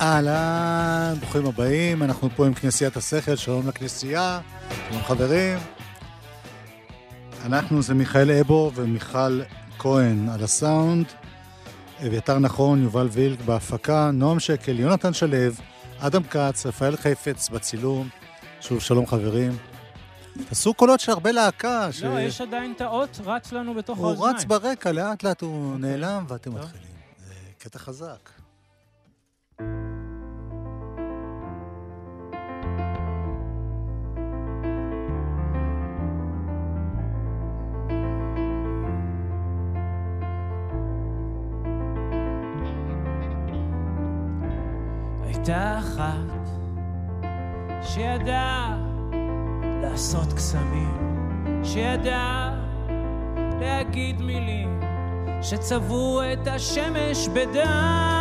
אהלן, ברוכים הבאים, אנחנו פה עם כנסיית השכל, שלום לכנסייה, שלום חברים. אנחנו זה מיכאל אבו ומיכל כהן על הסאונד, אביתר נכון, יובל וילק בהפקה, נועם שקל, יונתן שלו, אדם כץ, רפאל חפץ בצילום. שוב, שלום חברים. תעשו קולות של הרבה להקה. ש... לא, יש עדיין את האות, רץ לנו בתוך האוזניים. הוא רץ ברקע, לאט לאט הוא נעלם ואתם מתחילים. זה קטע חזק. הייתה אחת שידעה לעשות קסמים, שידעה להגיד מילים שצבעו את השמש בדם.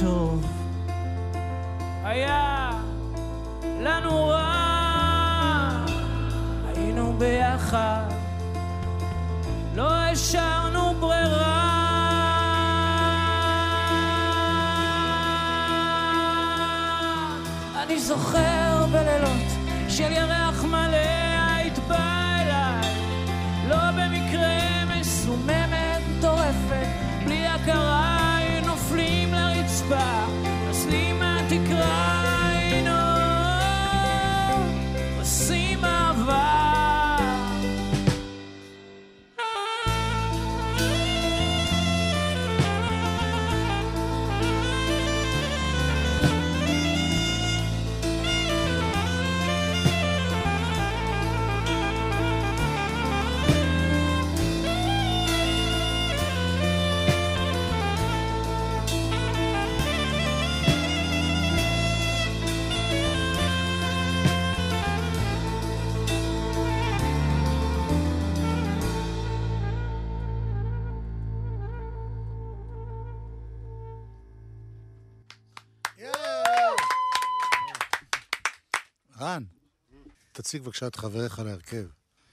טוב, היה לנו רע, היינו ביחד, לא השארנו ברירה. אני זוכר בלילות של ירח תציג בבקשה את חבריך להרכב.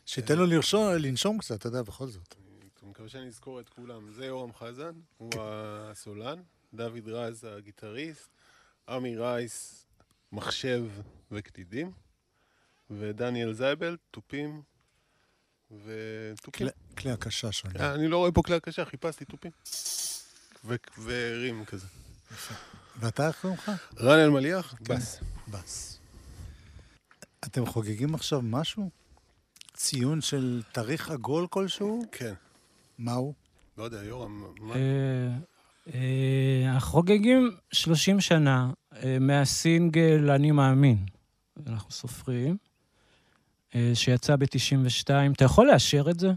שייתן לו לרשום, לנשום קצת, אתה יודע, בכל זאת. אני מקווה שאני אזכור את כולם. זה יורם חזן, הוא הסולן, דוד רז הגיטריסט, עמי רייס, מחשב וקדידים, ודניאל זייבל, תופים ותופים. כלי- הקשה שונים. אה, אני לא רואה פה כלי הקשה, חיפשתי תופים. ורים כזה. ואתה, איך קוראים לך? רן אלמליח, בס. בס. אתם חוגגים עכשיו משהו? ציון של תאריך עגול כלשהו? כן. מהו? לא יודע, יורם, מה? אה, אה, אנחנו חוגגים 30 שנה אה, מהסינגל "אני מאמין", אנחנו סופרים, אה, שיצא ב-92. אתה יכול לאשר את זה?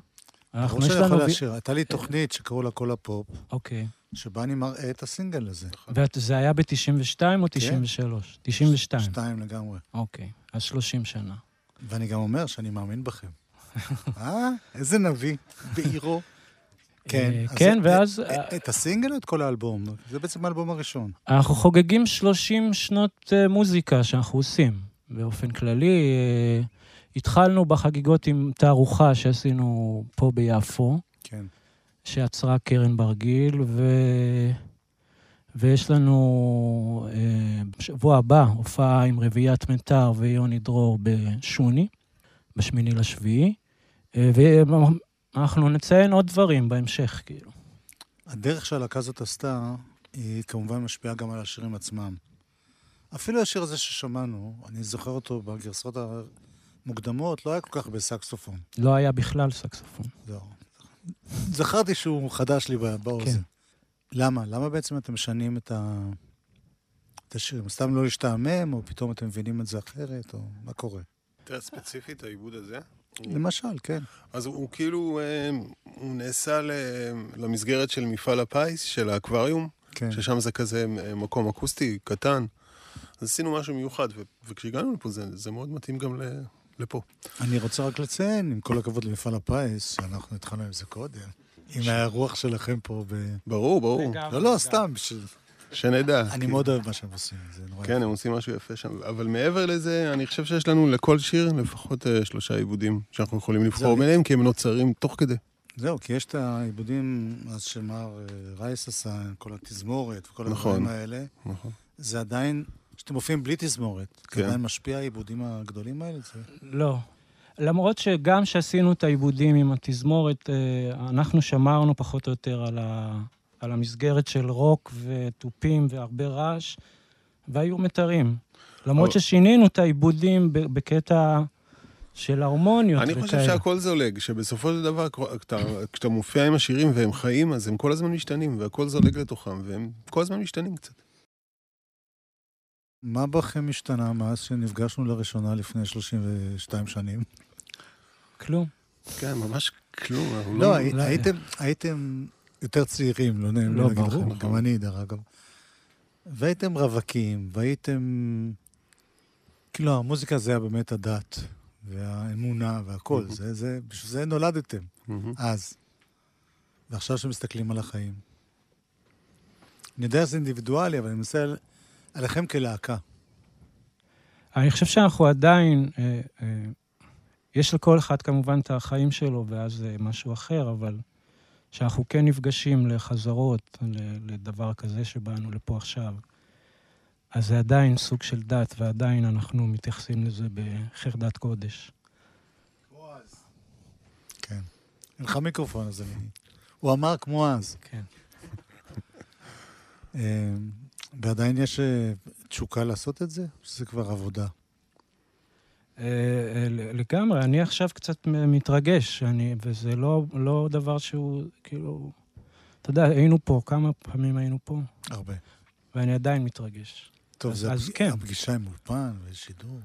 אנחנו יש שאני יכול להשאיר. הייתה לי תוכנית שקראו לה כל הפופ, אוקיי. שבה אני מראה את הסינגל הזה. וזה היה ב-92 או 93? 92. שתיים לגמרי. אוקיי, אז 30 שנה. ואני גם אומר שאני מאמין בכם. אה? איזה נביא, בעירו. כן. אה, כן, את- ואז- את- את הסינגל או את כל האלבום? זה בעצם האלבום הראשון. אנחנו חוגגים 30 שנות אה, מוזיקה שאנחנו עושים, באופן כללי. אה, התחלנו בחגיגות עם תערוכה שעשינו פה ביפו, כן. שיצרה קרן ברגיל, ו... ויש לנו אה, בשבוע הבא הופעה עם רביעיית מיתר ויוני דרור בשוני, בשמיני לשביעי, אה, ואנחנו נציין עוד דברים בהמשך, כאילו. הדרך שהלהקה הזאת עשתה, היא כמובן משפיעה גם על השירים עצמם. אפילו השיר הזה ששמענו, אני זוכר אותו בגרסאות המוקדמות, לא היה כל כך בסקסופון. לא היה בכלל סקסופון. לא. זכרתי שהוא חדש לי בא- באוזן. כן. למה? למה בעצם אתם משנים את, ה... את השירים? סתם לא להשתעמם, או פתאום אתם מבינים את זה אחרת, או מה קורה? יותר ספציפית, העיבוד הזה. למשל, כן. אז הוא, הוא כאילו, אה, הוא נעשה ל, למסגרת של מפעל הפיס, של האקווריום, כן. ששם זה כזה אה, מקום אקוסטי קטן. אז עשינו משהו מיוחד, ו, וכשהגענו לפה זה, זה מאוד מתאים גם ל, לפה. אני רוצה רק לציין, עם כל הכבוד למפעל הפיס, שאנחנו התחלנו עם זה קודם, עם הרוח שלכם פה ב... ברור, ברור, לא, לא, סתם, בשביל... שנדע. אני מאוד אוהב מה שהם עושים, זה נורא כן, הם עושים משהו יפה שם. אבל מעבר לזה, אני חושב שיש לנו לכל שיר לפחות אה, שלושה עיבודים שאנחנו יכולים לבחור. ביניהם, כי הם נוצרים תוך כדי. זהו, כי יש את העיבודים, אז שמר אה, רייס עשה, כל התזמורת וכל נכון. הדברים האלה, נכון. זה עדיין, שאתם מופיעים בלי תזמורת, כן. זה עדיין משפיע העיבודים הגדולים האלה? זה... לא. למרות שגם שעשינו את העיבודים עם התזמורת, אה, אנחנו שמרנו פחות או יותר על, ה, על המסגרת של רוק ותופים והרבה רעש, והיו מתרים. למרות אבל- ששינינו את העיבודים ב- בקטע של הרמוניות אני וכאלה. חושב שהכל זולג, שבסופו של דבר, כשאתה, כשאתה מופיע עם השירים והם חיים, אז הם כל הזמן משתנים, והכל זולג לתוכם, והם כל הזמן משתנים קצת. מה בכם השתנה מאז שנפגשנו לראשונה לפני 32 שנים? כלום. כן, ממש כלום. לא, לא... הי- לא- הייתם, הייתם יותר צעירים, לא נעים לי לא, להגיד ברור. לכם, גם אני, דרך אגב. והייתם רווקים, והייתם... כאילו, המוזיקה זה היה באמת הדת, והאמונה והכל, Mhm. זה, זה, בשביל זה נולדתם. אז. ועכשיו שמסתכלים על החיים. אני יודע שזה אינדיבידואלי, אבל אני מנסה עליכם כלהקה. אני חושב שאנחנו עדיין, אה, אה, יש לכל אחד כמובן את החיים שלו, ואז זה משהו אחר, אבל שאנחנו כן נפגשים לחזרות, לדבר כזה שבאנו לפה עכשיו, אז זה עדיין סוג של דת, ועדיין אנחנו מתייחסים לזה בחרדת קודש. כן. אין לך מיקרופון, אז אני... הוא אמר כמו אז. כן. ועדיין יש אה, תשוקה לעשות את זה? או שזה כבר עבודה? אה, אה, לגמרי, אני עכשיו קצת מתרגש, אני, וזה לא, לא דבר שהוא, כאילו... אתה יודע, היינו פה, כמה פעמים היינו פה, הרבה. ואני עדיין מתרגש. טוב, אז- זה אז הפג... כן. הפגישה עם אולפן ושידור.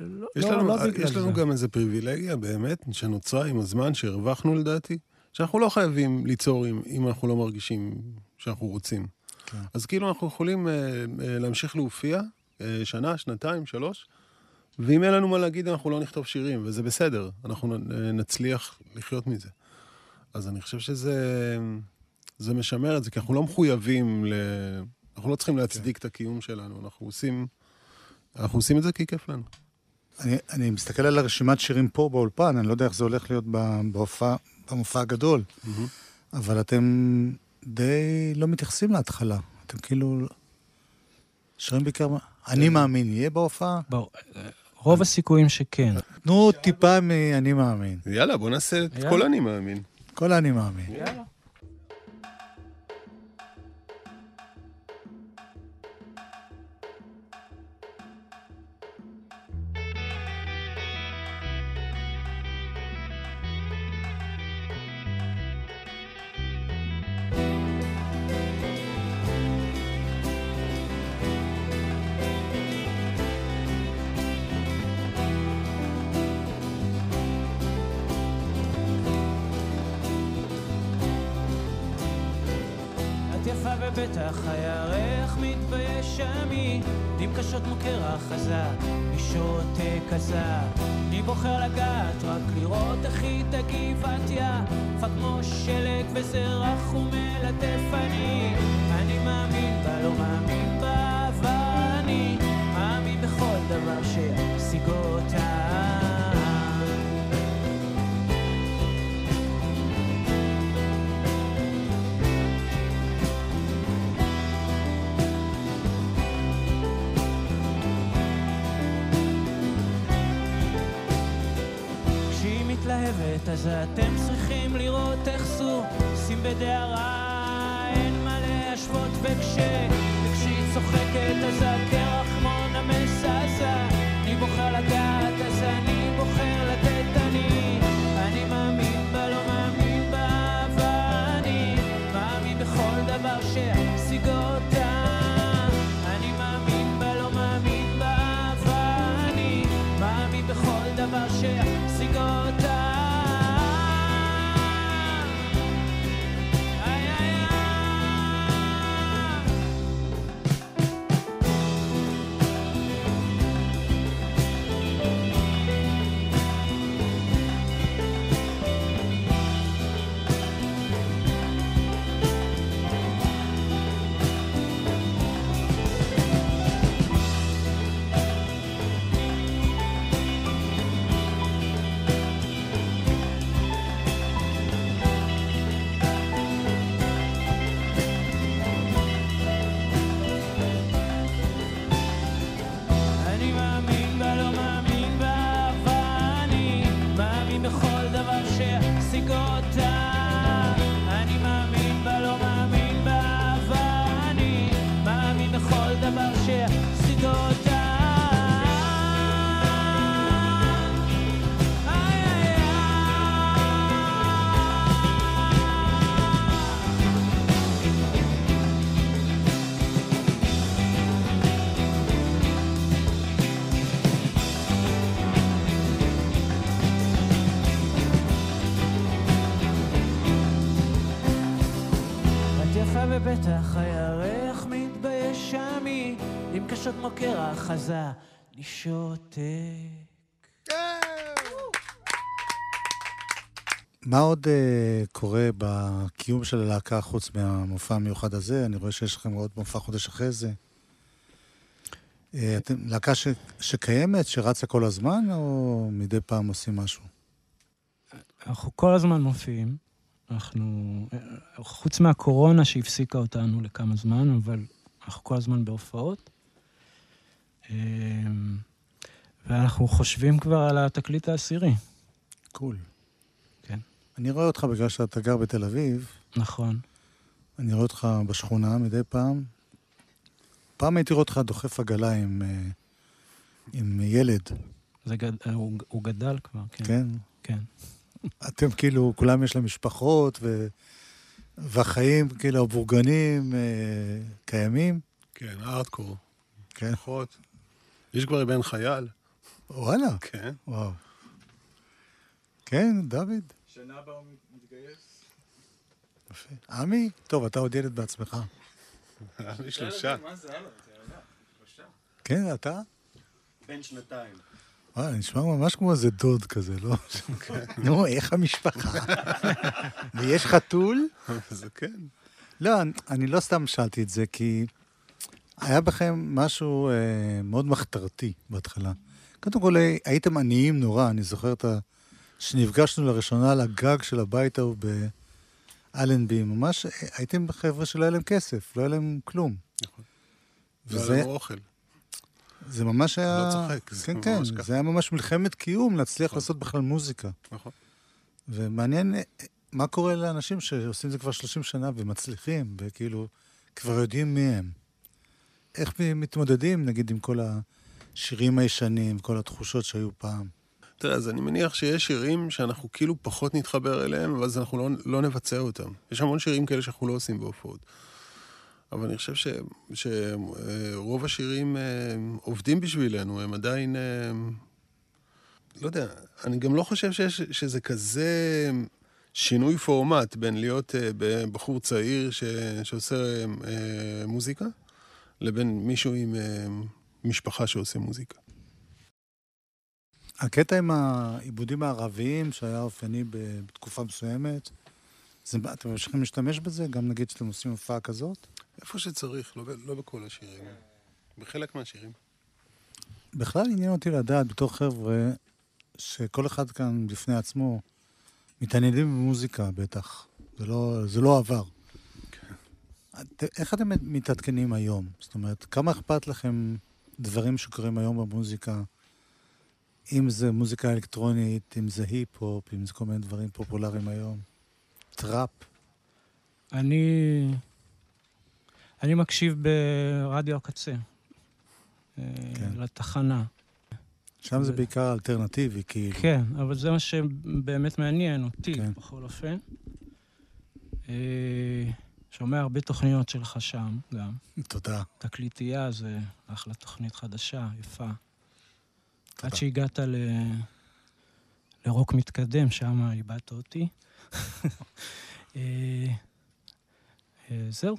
לא, יש לא, לנו, לא בגלל יש לנו זה. גם איזו פריבילגיה באמת, שנוצרה עם הזמן, שהרווחנו לדעתי, שאנחנו לא חייבים ליצור אם, אם אנחנו לא מרגישים שאנחנו רוצים. כן. אז כאילו אנחנו יכולים אה, אה, להמשיך להופיע אה, שנה, שנתיים, שלוש, ואם אין לנו מה להגיד, אנחנו לא נכתוב שירים, וזה בסדר, אנחנו אה, נצליח לחיות מזה. אז אני חושב שזה זה משמר את זה, כי אנחנו לא מחויבים ל... אנחנו לא צריכים להצדיק את הקיום שלנו, אנחנו עושים, אנחנו עושים את זה כי כיף לנו. אני, אני מסתכל על הרשימת שירים פה באולפן, אני לא יודע איך זה הולך להיות ב- בהופעה, במופע הגדול, אבל אתם די לא מתייחסים להתחלה. אתם כאילו... שרים בעיקר... מה- אני מאמין, יהיה בהופעה? ברור, רוב הסיכויים שכן. תנו טיפה מ"אני מאמין". יאללה, בוא נעשה את. כל אני מאמין. כל ה"אני מאמין". יאללה. בבטח הירח מתבייש עמי דים קשות כמו קרח חזק, משותק עזק אני בוחר לגעת רק לראות איך היא תגיב את יפה כמו שלג וזה רך ומלטף אני. אני מאמין בה, מתלהבת אז אתם צריכים לראות איך זו עושים בדהרה אין מה להשוות וכש... וכשהיא צוחקת אז הקרח כמו מזעזע, אני בוחר לגעת אז אני בוחר לתת. אני, אני מאמין בה, לא מאמין באהבה, אני מאמין בכל דבר שישיג אותה, אני מאמין בה, לא מאמין אני מאמין בכל דבר שישיג קרח עזה אני שותק מה עוד uh, קורה בקיום של הלהקה חוץ מהמופע המיוחד הזה? אני רואה שיש לכם עוד מופע חודש אחרי זה. Uh, אתם להקה ש, שקיימת, שרצה כל הזמן, או מדי פעם עושים משהו? אנחנו כל הזמן מופיעים. אנחנו, חוץ מהקורונה שהפסיקה אותנו לכמה זמן, אבל אנחנו כל הזמן בהופעות. אמ, ואנחנו חושבים כבר על התקליט העשירי. קול. כן. אני רואה אותך בגלל שאתה גר בתל אביב, נכון. אני רואה אותך בשכונה מדי פעם. פעם הייתי רואה אותך דוחף עגלה עם, אה, עם ילד, זה גד... הוא, הוא גדל כבר, כן. כן? כן. אתם כאילו, כולם יש להם משפחות, ו... והחיים כאילו הבורגנים אה, קיימים. כן, הארדקור. כן. פחות. יש כבר בן חייל. וואלה, כן. וואו. כן, דוד. שנה הבאה הוא מתגייס. יפה. עמי, טוב, אתה עוד ילד בעצמך. שלושה. זה ילדה. שלושה. כן, אתה? בן שנתיים. וואי, נשמע ממש כמו איזה דוד כזה, לא? נו, איך המשפחה? ויש חתול? זה כן. לא, אני- אני לא סתם שאלתי את זה, כי היה בכם משהו אה, מאוד מחתרתי בהתחלה. קודם כל, אה, הייתם עניים נורא, אני זוכר את ה... שנפגשנו לראשונה על הגג של הבית ההוא באלנבי, ממש אה, הייתם חבר'ה שלא היה להם כסף, לא היה להם כלום. נכון. לא וזה היה לנו אוכל. זה ממש היה... לא צוחק, כן, כן, ככה. זה היה ממש מלחמת קיום להצליח נכון. לעשות בכלל מוזיקה. נכון. ומעניין אה, מה קורה לאנשים שעושים את זה כבר 30 שנה ומצליחים, וכאילו כבר יודעים מי הם. איך מתמודדים, נגיד, עם כל השירים הישנים, כל התחושות שהיו פעם. תראה, אז אני מניח שיש שירים שאנחנו כאילו פחות נתחבר אליהם, ואז אנחנו לא, לא נבצע אותם. יש המון שירים כאלה שאנחנו לא עושים בהופעות. אבל אני חושב שרוב ש, אה, רוב השירים אה, עובדים בשבילנו, הם עדיין... אה, לא יודע, אני גם לא חושב שיש, שזה כזה שינוי פורמט בין להיות אה, בחור צעיר ש, שעושה מוזיקה, לבין מישהו עם אה, משפחה שעושה מוזיקה. הקטע עם העיבודים הערביים, שהיה אופייני בתקופה מסוימת, זה, אתם ממשיכים להשתמש בזה? גם נגיד שאתם עושים הופעה כזאת? איפה שצריך, לא, לא בכל השירים. בחלק מהשירים. בכלל עניין אותי לדעת, בתור חבר'ה, שכל אחד כאן בפני עצמו, מתעניינים במוזיקה בטח. זה לא, זה לא עבר. את, איך אתם מתעדכנים היום? זאת אומרת, כמה אכפת לכם דברים שקורים היום במוזיקה? אם זה מוזיקה אלקטרונית, אם זה היפ-הופ, אם זה כל מיני דברים פופולריים היום. טראפ. אני... אני מקשיב ברדיו הקצה. אה, כן. לתחנה. שם זה בעיקר אלטרנטיבי, כאילו. כן, אבל זה מה שבאמת מעניין אותי, כן. בכל אופן. שומע הרבה תוכניות שלך שם גם. תודה. תקליטייה זה אחלה תוכנית חדשה, יפה. תודה. עד שהגעת ל... לרוק מתקדם, שם איבדת אותי. אה, אה, זהו.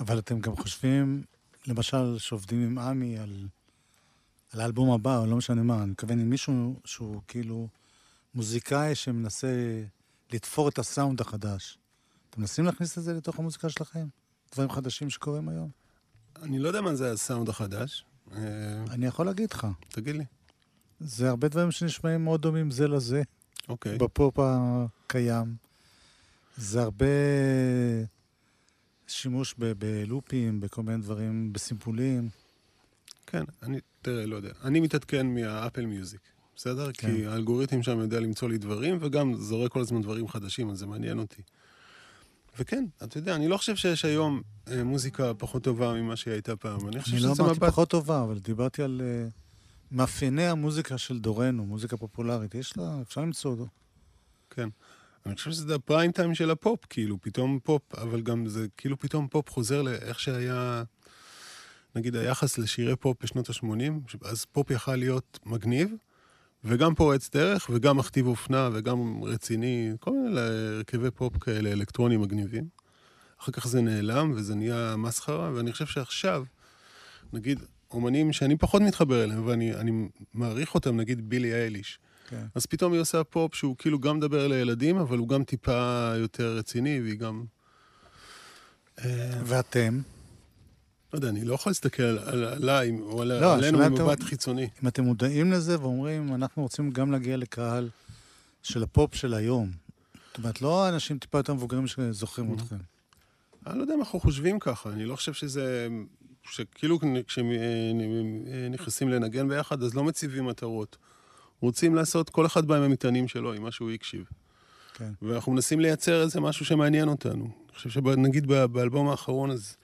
אבל אתם גם חושבים, למשל, שעובדים עם עמי על, על האלבום הבא, או לא משנה מה, אני מתכוון עם מישהו שהוא כאילו מוזיקאי שמנסה לתפור את הסאונד החדש. אתם מנסים להכניס את זה לתוך המוזיקה שלכם? דברים חדשים שקורים היום? אני לא יודע מה זה הסאונד החדש. אה, אני יכול להגיד לך, תגיד לי. זה הרבה דברים שנשמעים מאוד דומים זה לזה, אוקיי. בפופ הקיים. זה הרבה שימוש בלופים, בכל מיני דברים, בסימפולים. כן, אני, תראה, לא יודע. אני מתעדכן מהאפל מיוזיק, בסדר? כן. כי האלגוריתם שם יודע למצוא לי דברים, וגם זורק כל הזמן דברים חדשים, אז זה מעניין אותי. וכן, אתה יודע, אני לא חושב שיש היום אה, מוזיקה פחות טובה ממה שהיא הייתה פעם. אני חושב אני לא שזה אמרתי מבט... פחות טובה, אבל דיברתי על uh, מאפייני המוזיקה של דורנו, מוזיקה פופולרית. יש לה, אפשר למצוא אותו. כן. אני חושב שזה הפריים טיים של הפופ, כאילו, פתאום פופ, אבל גם זה כאילו פתאום פופ חוזר לאיך שהיה, נגיד, היחס לשירי פופ בשנות ה-80, אז פופ יכל להיות מגניב, וגם פורץ דרך, וגם מכתיב אופנה, וגם רציני, כל מיני הרכבי פופ כאלה אלקטרונים מגניבים. אחר כך זה נעלם, וזה נהיה מסחרה, ואני חושב שעכשיו, נגיד, אומנים שאני פחות מתחבר אליהם, ואני אני מעריך אותם, נגיד בילי אייליש. כן. אז פתאום היא עושה פופ שהוא כאילו גם מדבר לילדים, אבל הוא גם טיפה יותר רציני, והיא גם... אה, ואתם, לא יודע, אני לא יכול להסתכל על- עליי או על- לא, עלינו ממבט חיצוני. אם אתם מודעים לזה ואומרים, אנחנו רוצים גם להגיע לקהל של הפופ של היום. זאת אומרת, לא האנשים טיפה יותר מבוגרים שזוכרים Mhm. אתכם. אני לא יודע אם אנחנו חושבים ככה, אני לא חושב שזה... שכאילו כשנכנסים לנגן ביחד, אז לא מציבים מטרות. רוצים לעשות, כל אחד בא עם המטענים שלו, עם מה שהוא הקשיב. כן. ואנחנו מנסים לייצר איזה משהו שמעניין אותנו. אני חושב שנגיד באלבום האחרון, אז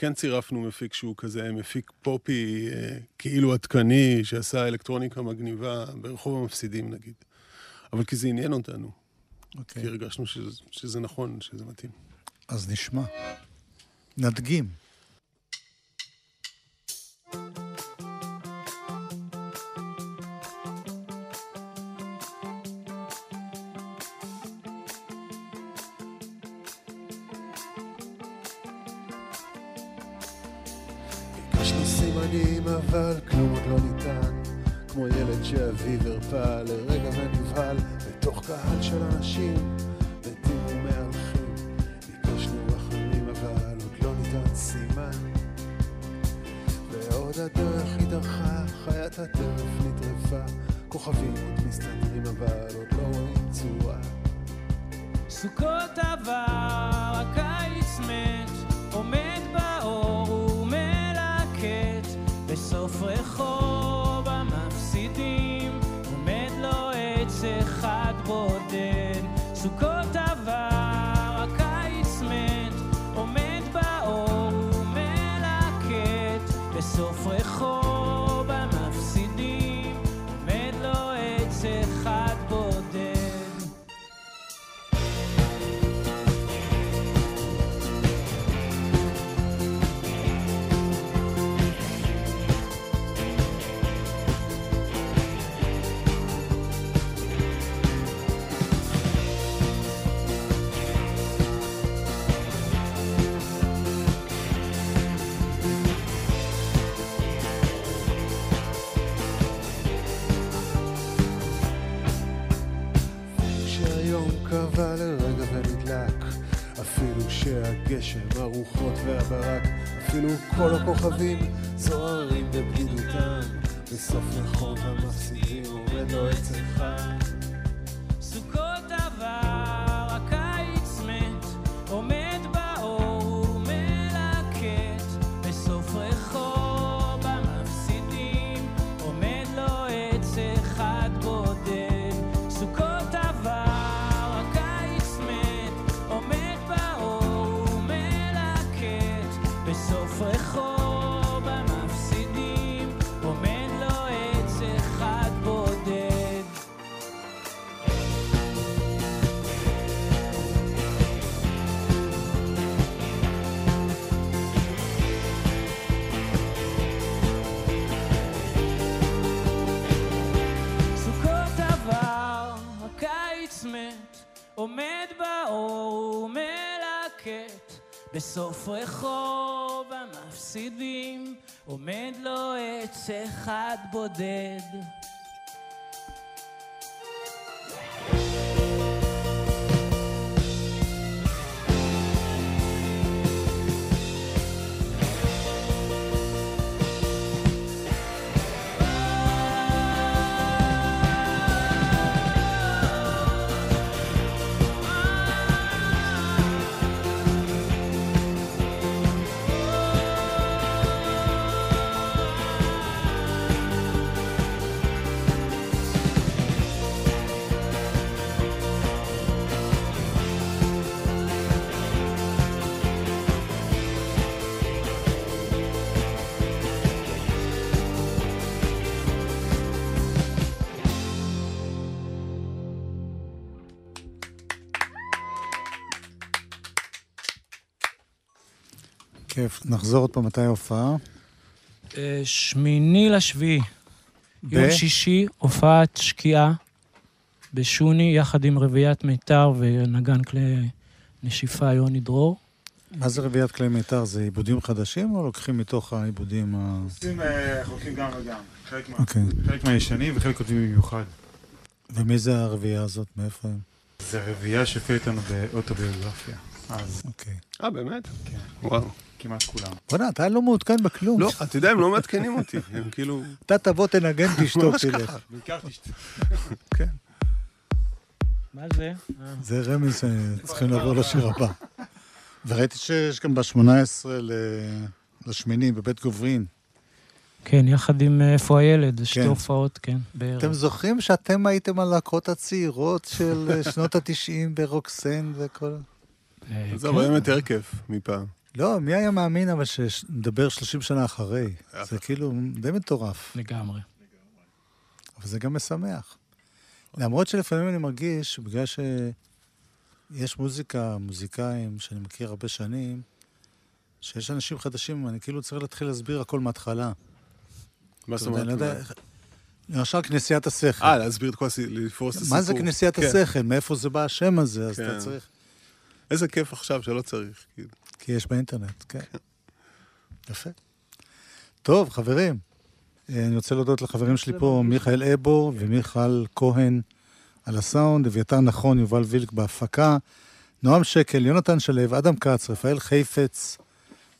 כן צירפנו מפיק שהוא כזה מפיק פופי, אה, כאילו עדכני, שעשה אלקטרוניקה מגניבה ברחוב המפסידים נגיד. אבל כי זה עניין אותנו, אוקיי. כי הרגשנו שזה, שזה נכון, שזה מתאים. אז נשמע. נדגים. ביקשנו סימנים, אבל כלום עוד לא ניתן. כמו ילד שאביו הרפא לרגע ונבהל, בתוך קהל של אנשים, הרוחות והברק אפילו כל הכוכבים זוהרים בבדידותם. בסוף רחוב המפסידים עומד לו עץ אחד בסוף רחוב המפסידים, עומד לו עץ אחד בודד. כיף. נחזור עוד פעם, מתי ההופעה? אה, שמיני לשביעי, ב- יום שישי, הופעת שקיעה בשוני, יחד עם רביעיית מיתר ונגן כלי נשיפה יוני דרור. מה זה רביעיית כלי מיתר? זה עיבודים חדשים או לוקחים מתוך העיבודים ה... עושים אה, חולקים גם וגם. חלק מה- אוקיי. חלק מהישנים וחלק כותבים במיוחד. ומי זה הרביעייה הזאת? מאיפה הם? זה רביעייה שהופיעה איתנו באוטוביוגרפיה. אז אוקיי. אה, באמת? כן. וואו. כמעט כולם. בוא'נה, אתה לא מעודכן בכלום. לא, אתה יודע, הם לא מעדכנים אותי. הם כאילו... אתה תבוא, תנגן, תשתוק, ממש תלך. ככה. בעיקר תשתה. מה זה? אה, זה רמז שצריכים לעבור לשיר הבא. וראיתי שיש גם ב-18 לשמיני, בבית גוברין. כן, יחד עם אה, איפה הילד, שתי כן. הופעות, כן, בערב. אתם זוכרים שאתם הייתם הלהקות הצעירות של אה, שנות ה-90 ברוקסן וכל... אה, זה כן. באמת יותר כיף מפעם. לא, מי היה מאמין אבל שנדבר 30 שנה אחרי? אף זה כאילו די מטורף, לגמרי. אבל זה גם משמח. למרות שלפעמים אני מרגיש שבגלל שיש מוזיקה, מוזיקאים שאני מכיר הרבה שנים, שיש אנשים חדשים, אני כאילו צריך להתחיל להסביר הכל מההתחלה. מה זאת לא אומרת? יודע איך- למשל כנסיית השכל. אה, להסביר את כל הסיפור, לפרוס את הסיפור. מה זה כנסיית כן. השכל? מאיפה זה בא השם הזה? אז כן. אתה צריך... איזה כיף עכשיו שלא צריך. כאילו. כי יש באינטרנט, כן. יפה. טוב, חברים, אה, אני רוצה להודות לחברים שלי פה, מיכאל אבור ומיכל כהן על הסאונד, אביתר נכון, יובל וילק בהפקה, נועם שקל, יונתן שלו, אדם כץ, רפאל חיפץ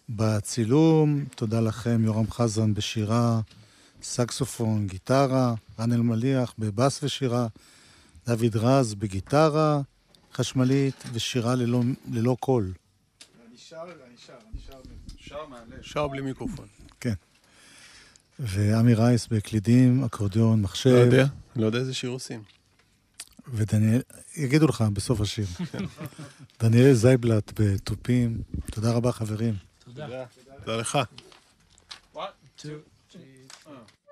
בצילום, תודה לכם, יורם חזן בשירה, סקסופון, גיטרה, רן אלמליח בבאס ושירה, דוד רז בגיטרה חשמלית ושירה ללא, ללא קול. אני שר, אני שר, אני שר, שר מהלב. שר בלי מיקרופון. ועמי רייס בקלידים, אקורדיון, מחשב. לא יודע, לא יודע איזה שיר עושים. ודניאל, יגידו לך בסוף השיר. דניאל זייבלט בתופים. תודה רבה, חברים. תודה. תודה לך.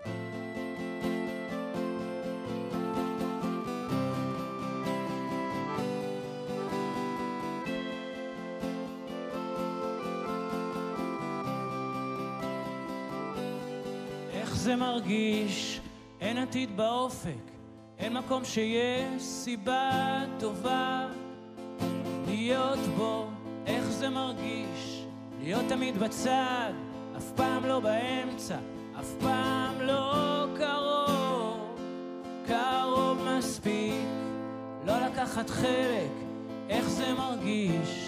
איך זה מרגיש? אין עתיד באופק, אין מקום שיש סיבה טובה להיות בו. איך זה מרגיש? להיות תמיד בצד, אף פעם לא באמצע, אף פעם לא קרוב, קרוב מספיק, לא לקחת חלק, איך זה מרגיש?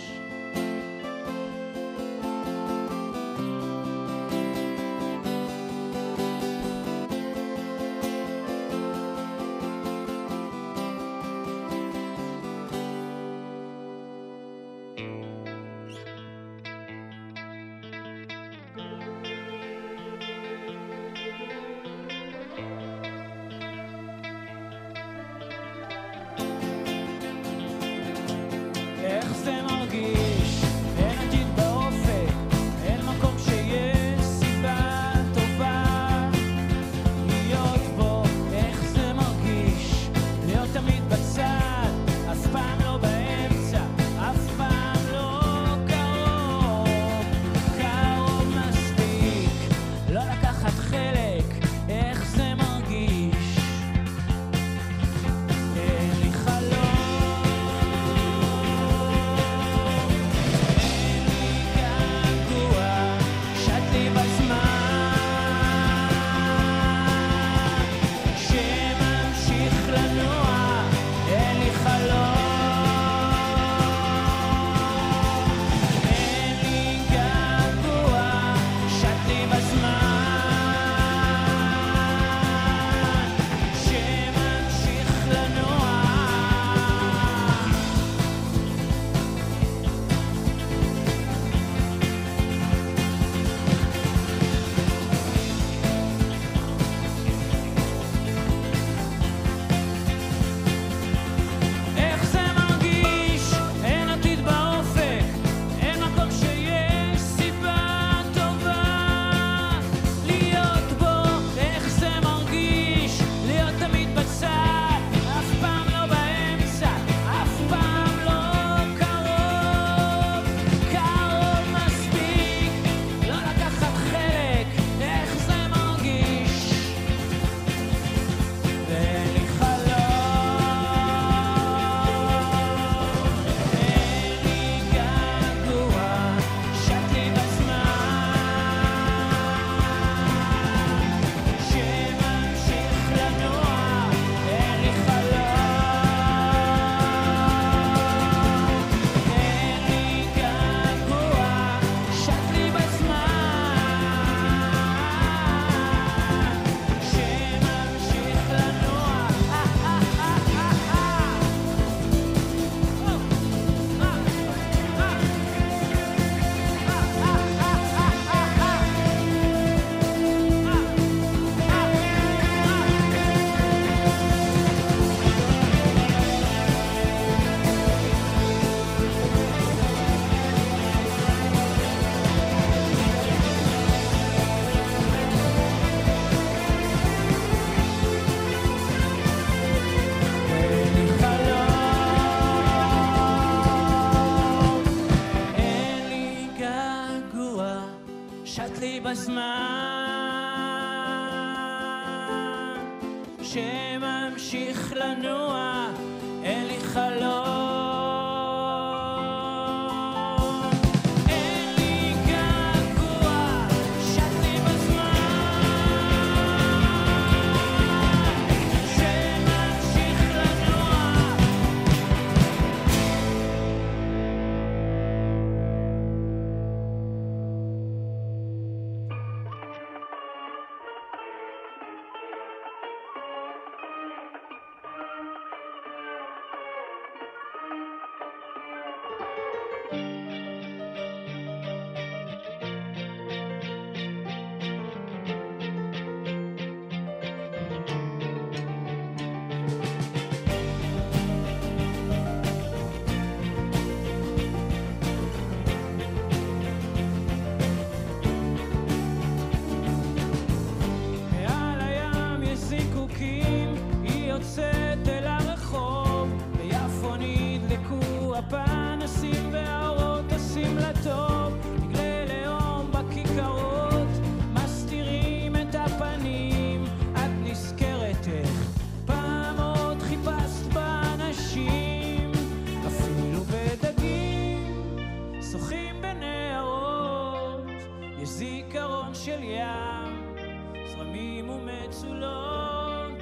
משולום,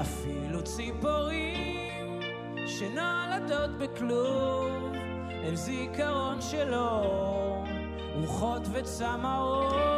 אפילו ציפורים שנולדות בכלוב, הם זיכרון שלו, רוחות וצמאות.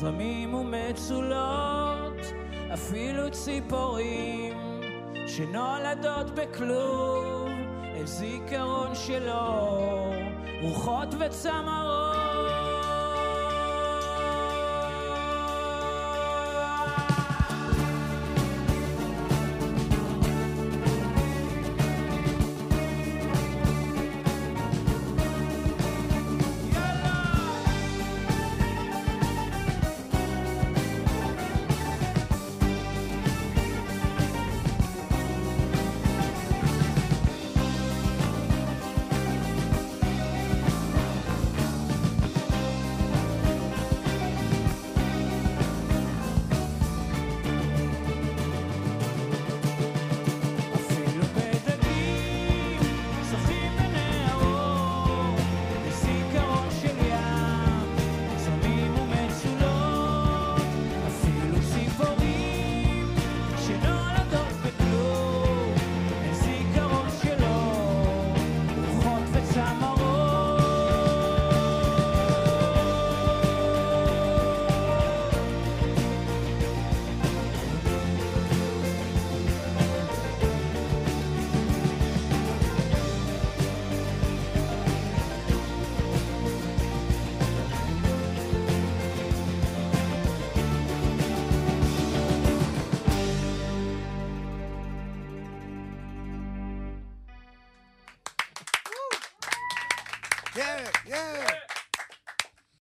זרמים ומצולות, אפילו ציפורים שנולדות בכלוב, אל זיכרון שלו, רוחות וצמרות.